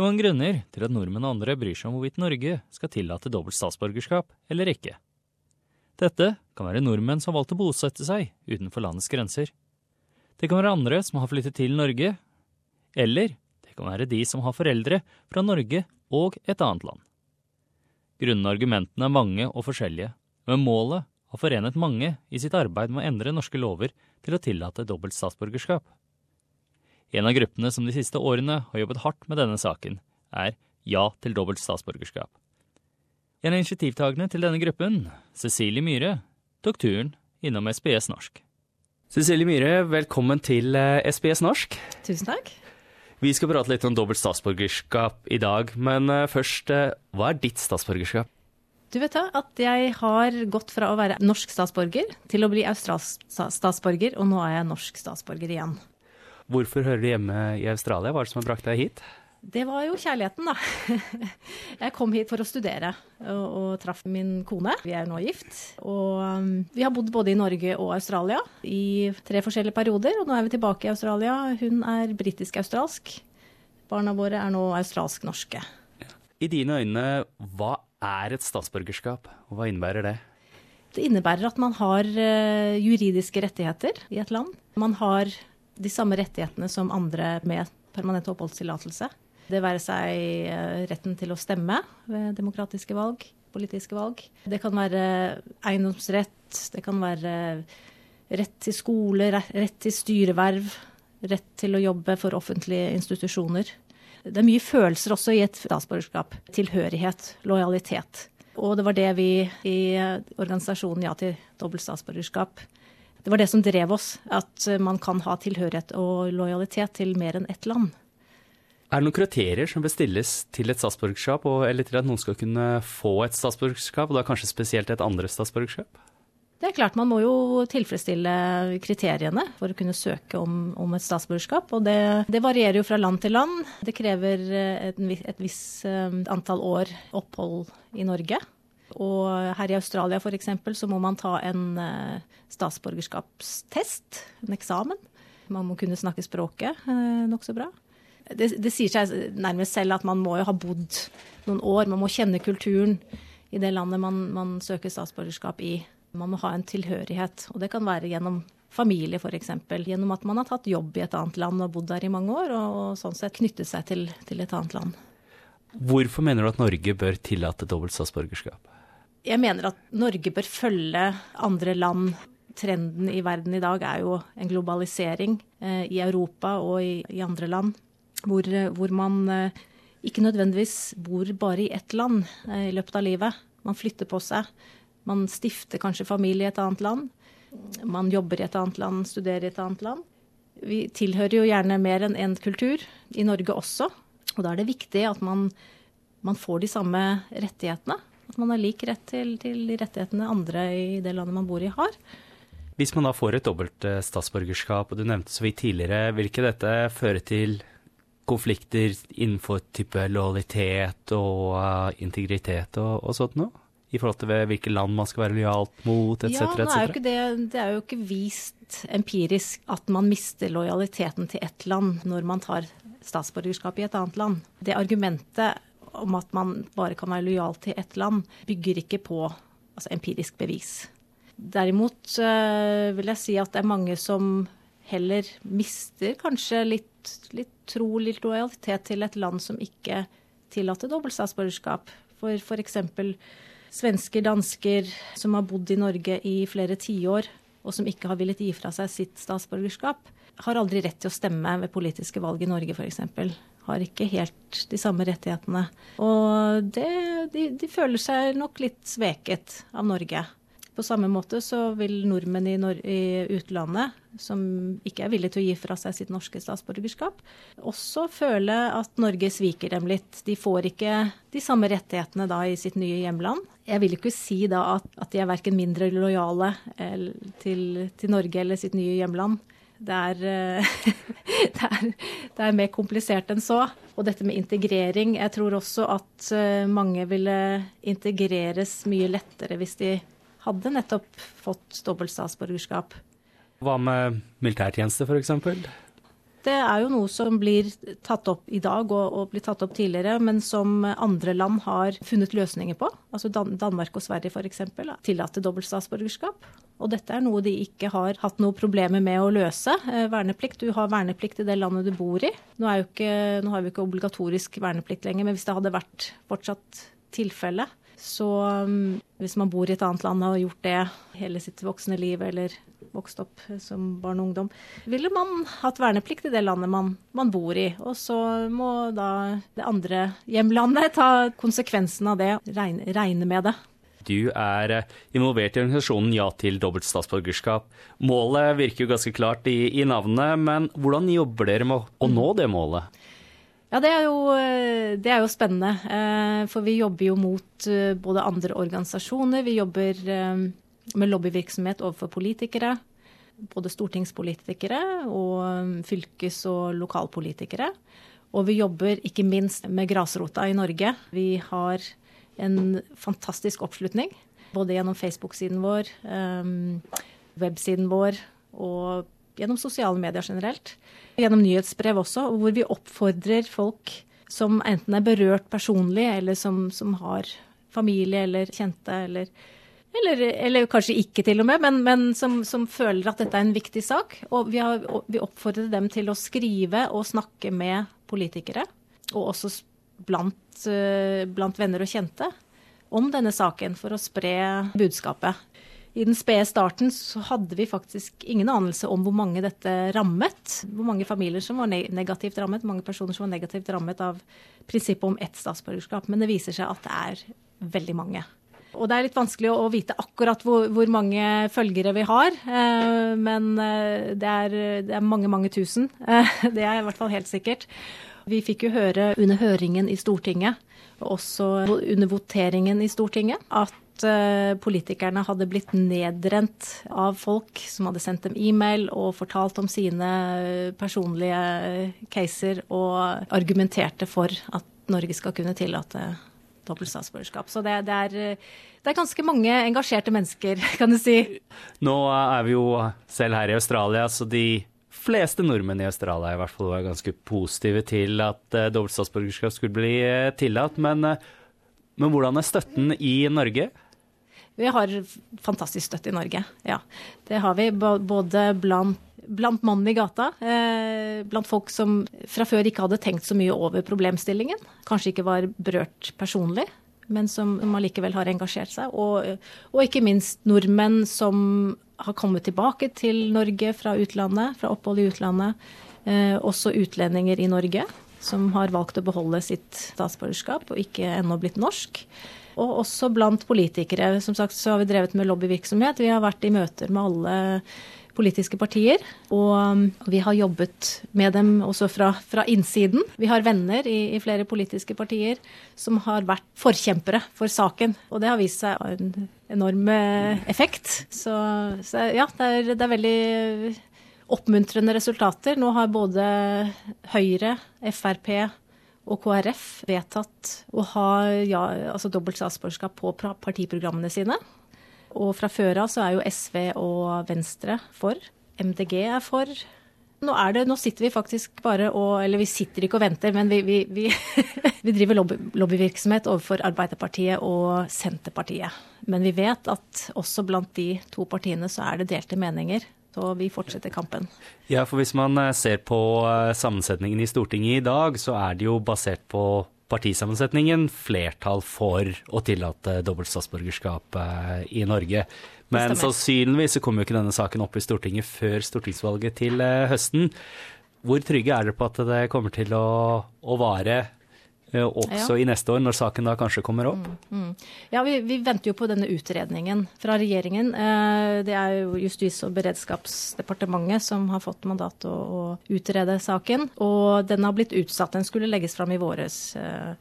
Det er mange grunner til at nordmenn og andre bryr seg om hvorvidt Norge skal tillate dobbelt statsborgerskap eller ikke. Dette kan være nordmenn som har valgt å bosette seg utenfor landets grenser. Det kan være andre som har flyttet til Norge, eller det kan være de som har foreldre fra Norge og et annet land. Grunnene og argumentene er mange og forskjellige, men målet har forenet mange i sitt arbeid med å endre norske lover til å tillate dobbelt statsborgerskap. En av gruppene som de siste årene har jobbet hardt med denne saken, er Ja til dobbelt statsborgerskap. En av initiativtakerne til denne gruppen, Cecilie Myhre, tok turen innom SBS Norsk. Cecilie Myhre, velkommen til SBS Norsk. Tusen takk. Vi skal prate litt om dobbelt statsborgerskap i dag, men først, hva er ditt statsborgerskap? Du vet da, at jeg har gått fra å være norsk statsborger til å bli australsk statsborger, og nå er jeg norsk statsborger igjen. Hvorfor hører du hjemme i Australia? Hva er det som har brakt deg hit? Det var jo kjærligheten, da. Jeg kom hit for å studere og, og traff min kone. Vi er nå gift. Og um, vi har bodd både i Norge og Australia i tre forskjellige perioder. Og nå er vi tilbake i Australia. Hun er britisk-australsk. Barna våre er nå australsk-norske. I dine øyne, hva er et statsborgerskap, og hva innebærer det? Det innebærer at man har uh, juridiske rettigheter i et land. Man har de samme rettighetene som andre med permanent oppholdstillatelse. Det være seg uh, retten til å stemme ved demokratiske valg, politiske valg. Det kan være eiendomsrett, det kan være rett til skole, rett til styreverv, rett til å jobbe for offentlige institusjoner. Det er mye følelser også i et statsborgerskap. Tilhørighet, lojalitet. Og det var det vi i organisasjonen Ja til dobbelt statsborgerskap Det var det som drev oss. At man kan ha tilhørighet og lojalitet til mer enn ett land. Er det noen kriterier som bør stilles til et statsborgerskap, eller til at noen skal kunne få et statsborgerskap, og da kanskje spesielt et andre statsborgerskap? Det er klart, man må jo tilfredsstille kriteriene for å kunne søke om, om et statsborgerskap. Og det, det, varierer jo fra land til land. Det krever et, et visst antall år opphold i Norge. Og her i Australia f.eks. så må man ta en statsborgerskapstest, en eksamen. Man må kunne snakke språket nokså bra. Det, det sier seg nærmest selv at man må jo ha bodd noen år. Man må kjenne kulturen i det landet man, man søker statsborgerskap i. Man må ha en tilhørighet, og det kan være gjennom familie f.eks. Gjennom at man har tatt jobb i et annet land og bodd der i mange år, og, og sånn sett knyttet seg til, til, et annet land. Hvorfor mener du at Norge bør tillate dobbelt statsborgerskap? Jeg mener at Norge bør følge andre land. Trenden i verden i dag er jo en globalisering eh, i Europa og i, i andre land, hvor, hvor man eh, ikke nødvendigvis bor bare i ett land eh, i løpet av livet. Man flytter på seg. Man stifter kanskje familie i et annet land. Man jobber i et annet land, studerer i et annet land. Vi tilhører jo gjerne mer enn én kultur, i Norge også. Og da er det viktig at man, man får de samme rettighetene. At man har lik rett til, til, de rettighetene andre i det landet man bor i, har. Hvis man da får et dobbelt statsborgerskap, og du nevnte så vidt tidligere, vil ikke dette føre til konflikter innenfor type lojalitet og uh, integritet og, og sånt noe? i forhold til hvilke land man skal være lojalt mot, etc. Ja, er jo det, det er jo ikke vist empirisk at man mister lojaliteten til ett land når man tar statsborgerskap i et annet land. Det argumentet om at man bare kan være lojal til ett land, bygger ikke på altså, empirisk bevis. Derimot øh, vil jeg si at det er mange som heller mister kanskje litt, litt tro, litt lojalitet til et land som ikke tillater dobbelt statsborgerskap. For f.eks svensker, dansker som har bodd i Norge i flere tiår, og som ikke har villet gi fra seg sitt statsborgerskap, har aldri rett til å stemme ved politiske valg i Norge, f.eks. Har ikke helt de samme rettighetene. Og det, de, de føler seg nok litt sveket av Norge. På samme måte så vil nordmenn i, Nor i, utlandet, som ikke er villige til å gi fra seg sitt norske statsborgerskap, også føle at Norge sviker dem litt. De får ikke de samme rettighetene da i sitt nye hjemland. Jeg vil ikke si da at, at de er verken mindre lojale til, til Norge eller sitt nye hjemland. Det er, det, er, det er, mer komplisert enn så. Og dette med integrering Jeg tror også at eh, mange ville integreres mye lettere hvis de hadde nettopp fått dobbelt statsborgerskap. Hva med militærtjeneste, f.eks.? Det er jo noe som blir tatt opp i dag og, og blir tatt opp tidligere, men som andre land har funnet løsninger på. Altså Dan Danmark og Sverige f.eks. tillater dobbelt statsborgerskap. Og dette er noe de ikke har hatt noe problemer med å løse. Eh, verneplikt, Du har verneplikt i det landet du bor i. Nå, ikke, nå har vi ikke obligatorisk verneplikt lenger, men hvis det hadde vært fortsatt tilfelle, så um, hvis man bor i et annet land og har gjort det hele sitt voksne liv, eller vokst opp som barn og ungdom, ville man hatt verneplikt i det landet man, man bor i. Og så må da det andre hjemlandet ta konsekvensen av det, regne, regne med det. Du er eh, involvert i organisasjonen Ja til dobbelt statsborgerskap. Målet virker jo ganske klart i, i navnet, men hvordan jobber dere med å nå det målet? Ja, det er, jo, eh, det er jo spennende. Eh, for vi jobber jo mot både andre organisasjoner. Vi jobber med lobbyvirksomhet overfor politikere. Både stortingspolitikere og fylkes- og lokalpolitikere. Og vi jobber ikke minst med grasrota i Norge. Vi har en fantastisk oppslutning. Både gjennom Facebook-siden vår, um, websiden vår og gjennom sosiale medier generelt. Gjennom nyhetsbrev også, hvor vi oppfordrer folk som enten er berørt personlig, eller som, som har familie eller kjente, eller eller, eller, kanskje ikke til og med, men, men som, som, føler at dette er en viktig sak. Og vi, har, vi oppfordrer dem til å skrive og snakke med politikere, og også blant, eh, blant venner og kjente, om denne saken for å spre budskapet. I den spede starten så hadde vi faktisk ingen anelse om hvor mange dette rammet. Hvor mange familier som var negativt rammet, mange personer som var negativt rammet av prinsippet om ett statsborgerskap. Men det viser seg at det er veldig mange. Og det er litt vanskelig å, vite akkurat hvor, hvor mange følgere vi har, eh, men eh, det er, det er, mange, mange tusen. Det er i hvert fall helt sikkert. Vi fikk jo høre under høringen i Stortinget, og også under voteringen i Stortinget, at politikerne hadde blitt nedrent av folk som hadde sendt dem e-mail og fortalt om sine personlige caser, og argumenterte for at Norge skal kunne tillate dobbelt statsborgerskap. Så det, det, er, det, er, ganske mange engasjerte mennesker, kan du si. Nå er vi jo selv her i Australia, så de fleste nordmenn i Australia i hvert fall var ganske positive til at uh, dobbelt statsborgerskap skulle bli uh, tillatt. Men, uh, men hvordan er støtten i Norge? Vi har fantastisk støtte i Norge, ja. Det har vi både blant blant mannen i gata. Eh, blant folk som fra før ikke hadde tenkt så mye over problemstillingen. Kanskje ikke var berørt personlig, men som allikevel har engasjert seg. Og, og, ikke minst nordmenn som har kommet tilbake til Norge fra utlandet, fra opphold i utlandet. Eh, også utlendinger i Norge som har valgt å beholde sitt statsborgerskap og ikke ennå blitt norsk. Og også blant politikere. Som sagt så har vi drevet med lobbyvirksomhet. Vi har vært i møter med alle politiske partier. Og um, vi har jobbet med dem også fra, fra innsiden. Vi har venner i, i, flere politiske partier som har vært forkjempere for saken. Og det har vist seg en enorm eh, effekt. Så, så ja, det er, det er veldig oppmuntrende resultater. Nå har både Høyre, Frp og KrF vedtatt å ha ja, altså dobbelt statsborgerskap på partiprogrammene sine. Og fra før av så er jo SV og Venstre for. MDG er for. Nå, det, nå sitter vi faktisk bare og Eller vi sitter ikke og venter, men vi, vi, vi, vi driver lobby, lobbyvirksomhet overfor Arbeiderpartiet og Senterpartiet. Men vi vet at også blant de to partiene så er det delte meninger. Så vi fortsetter kampen. Ja, for hvis man eh, ser på eh, sammensetningen i Stortinget i dag, så er det jo basert på partisammensetningen flertall for å tillate dobbelt statsborgerskap eh, i Norge. Men sannsynligvis så kommer jo ikke denne saken opp i Stortinget før stortingsvalget til eh, høsten. Hvor trygge er dere på at det kommer til å, å vare også ja. i neste år, når saken da kanskje kommer opp? Mm, mm. Ja, vi, vi, venter jo på denne utredningen fra regjeringen. Eh, det er jo Justis- og beredskapsdepartementet som har fått mandat å, å, utrede saken. Og den har blitt utsatt. Den skulle legges fram i våres, eh,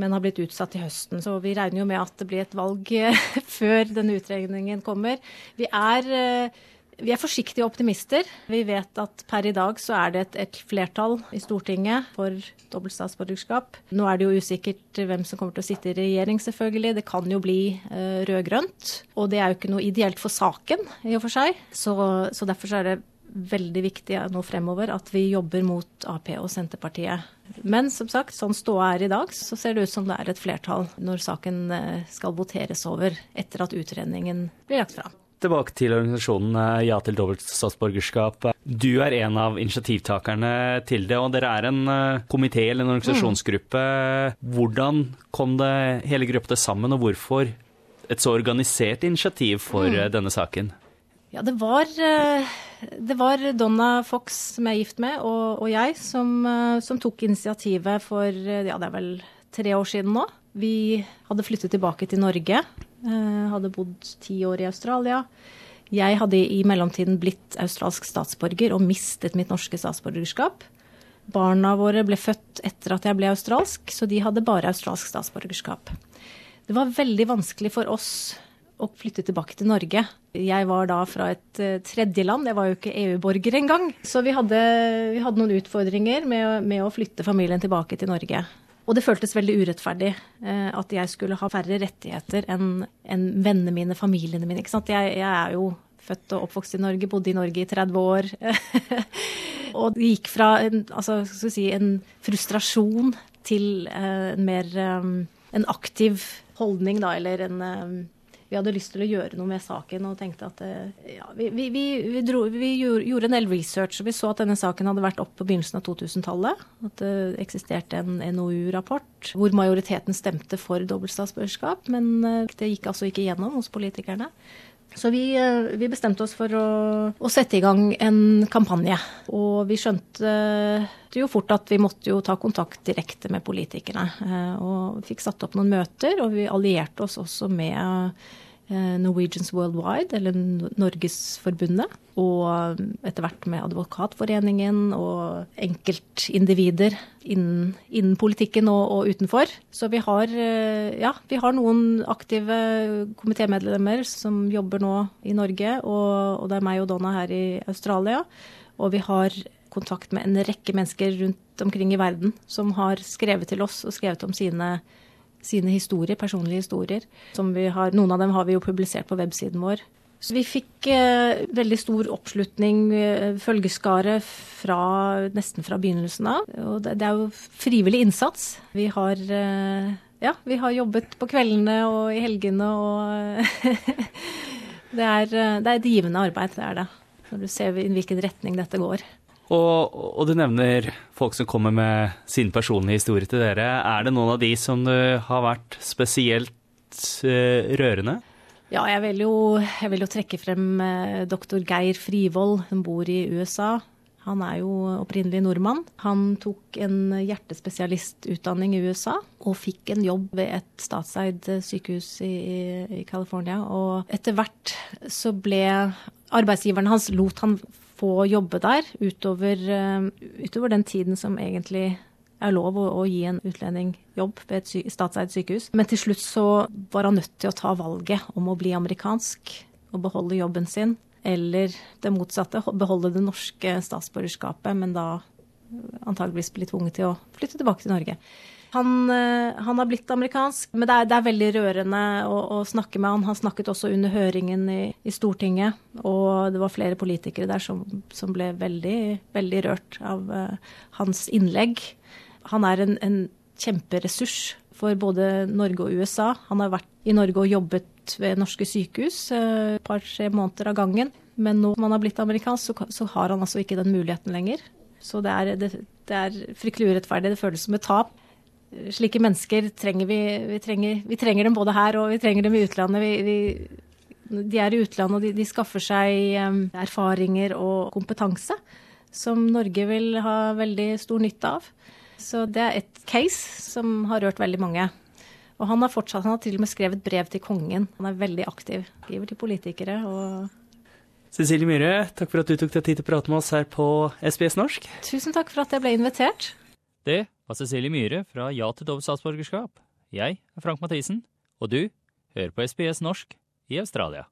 men har blitt utsatt til høsten. Så vi regner jo med at det blir et valg før denne utredningen kommer. Vi er vi er forsiktige optimister. Vi vet at per i dag så er det et, flertall i Stortinget for dobbelt statsborgerskap. Nå er det jo usikkert hvem som kommer til å sitte i regjering, selvfølgelig. Det kan jo bli uh, rød-grønt. Og det er jo ikke noe ideelt for saken i og for seg. Så, så derfor så er det veldig viktig nå fremover at vi jobber mot Ap og Senterpartiet. Men som sagt, sånn ståa er i dag, så ser det ut som det er et flertall når saken eh, skal voteres over etter at utredningen blir lagt fram. Tilbake til organisasjonen eh, Ja til dobbelt statsborgerskap. Du er en av initiativtakerne til det, og dere er en eh, komité eller en organisasjonsgruppe. Hvordan kom det hele gruppa sammen, og hvorfor et så organisert initiativ for mm. denne saken? Ja, det var, eh, det var, Donna Fox, som jeg er gift med, og, og jeg, som, eh, som, tok initiativet for eh, ja, det er vel tre år siden nå. Vi hadde flyttet tilbake til Norge. Hadde bodd ti år i Australia. Jeg hadde i mellomtiden blitt australsk statsborger og mistet mitt norske statsborgerskap. Barna våre ble født etter at jeg ble australsk, så de hadde bare australsk statsborgerskap. Det var veldig vanskelig for oss å flytte tilbake til Norge. Jeg var da fra et uh, tredjeland, jeg var jo ikke EU-borger engang. Så vi hadde, vi hadde, noen utfordringer med, med, å flytte familien tilbake til Norge. Og det føltes veldig urettferdig eh, at jeg skulle ha færre rettigheter enn en vennene mine, familiene mine. Jeg, jeg er jo født og oppvokst i Norge, bodde i Norge i 30 år. og det gikk fra en, altså, si, en frustrasjon til eh, en mer um, en aktiv holdning, da, eller en um, vi hadde lyst til å gjøre noe med saken og tenkte at eh, ja, vi, vi, vi, dro, vi, gjorde en del research, og vi så at denne saken hadde vært opp på begynnelsen av 2000-tallet. At det eksisterte en NOU-rapport hvor majoriteten stemte for dobbeltstatsborgerskap, men eh, det gikk altså ikke gjennom hos politikerne. Så vi, eh, vi, bestemte oss for å, å, sette i gang en kampanje. Og vi skjønte jo fort at vi måtte jo ta kontakt direkte med politikerne. Og vi fikk satt opp noen møter, og vi allierte oss også med Norwegians Worldwide, eller Norgesforbundet. Og etter hvert med Advokatforeningen og enkeltindivider innen, innen politikken og, og, utenfor. Så vi har, eh, ja, vi har noen aktive komitémedlemmer som jobber nå i Norge. Og, og det er meg og Donna her i Australia. Og vi har kontakt med en rekke mennesker rundt omkring i verden som har skrevet til oss og skrevet om sine sine historier, personlige historier. Har, noen av dem har vi jo publisert på websiden vår. Så vi fikk eh, veldig stor oppslutning, eh, følgeskare, fra, nesten fra begynnelsen av. Og det, det, er jo frivillig innsats. Vi har, eh, ja, vi har jobbet på kveldene og i helgene og det, er, det er et givende arbeid, det er det. Når du ser i hvilken retning dette går. Og, og, du nevner folk som kommer med sin personlige historie til dere. Er det noen av de som har vært spesielt uh, rørende? Ja, jeg vil, jo, jeg vil jo trekke frem uh, doktor Geir Frivold, som bor i USA. Han er jo opprinnelig nordmann. Han tok en hjertespesialistutdanning i USA og fikk en jobb ved et statseid sykehus i, i California. Og etter hvert så ble arbeidsgiveren hans lot han få jobbe der utover, eh, utover, den tiden som egentlig er lov å, å gi en utlending jobb ved et sy statseid sykehus. Men til slutt så var han nødt til å ta valget om å bli amerikansk og beholde jobben sin. Eller det motsatte, beholde det norske statsborgerskapet, men da antageligvis bli tvunget til å flytte tilbake til Norge. Han, eh, han, har blitt amerikansk, men det er, det er veldig rørende å, å, snakke med han. Han snakket også under høringen i, i, Stortinget, og det var flere politikere der som, som ble veldig, veldig rørt av uh, hans innlegg. Han er en, en kjemperessurs for både Norge og USA. Han har vært i Norge og jobbet ved norske sykehus et uh, par-tre måneder av gangen. Men nå som han har blitt amerikansk, så, så, har han altså ikke den muligheten lenger. Så det er, det, det er fryktelig urettferdig. Det føles som et tap slike mennesker trenger vi, vi trenger, vi trenger, dem både her og vi trenger dem i utlandet. Vi, de er i utlandet og de, de skaffer seg um, erfaringer og kompetanse som Norge vil ha veldig stor nytte av. Så det er et case som har rørt veldig mange. Og han har fortsatt, han har til og med skrevet brev til kongen. Han er veldig aktiv. Skriver til politikere og Cecilie Myhre, takk for at du tok deg tid til å prate med oss her på SBS norsk. Tusen takk for at jeg ble invitert. Det var Cecilie Myhre fra Ja til dobbelt statsborgerskap. Jeg er Frank Mathisen, og du hører på SBS norsk i Australia.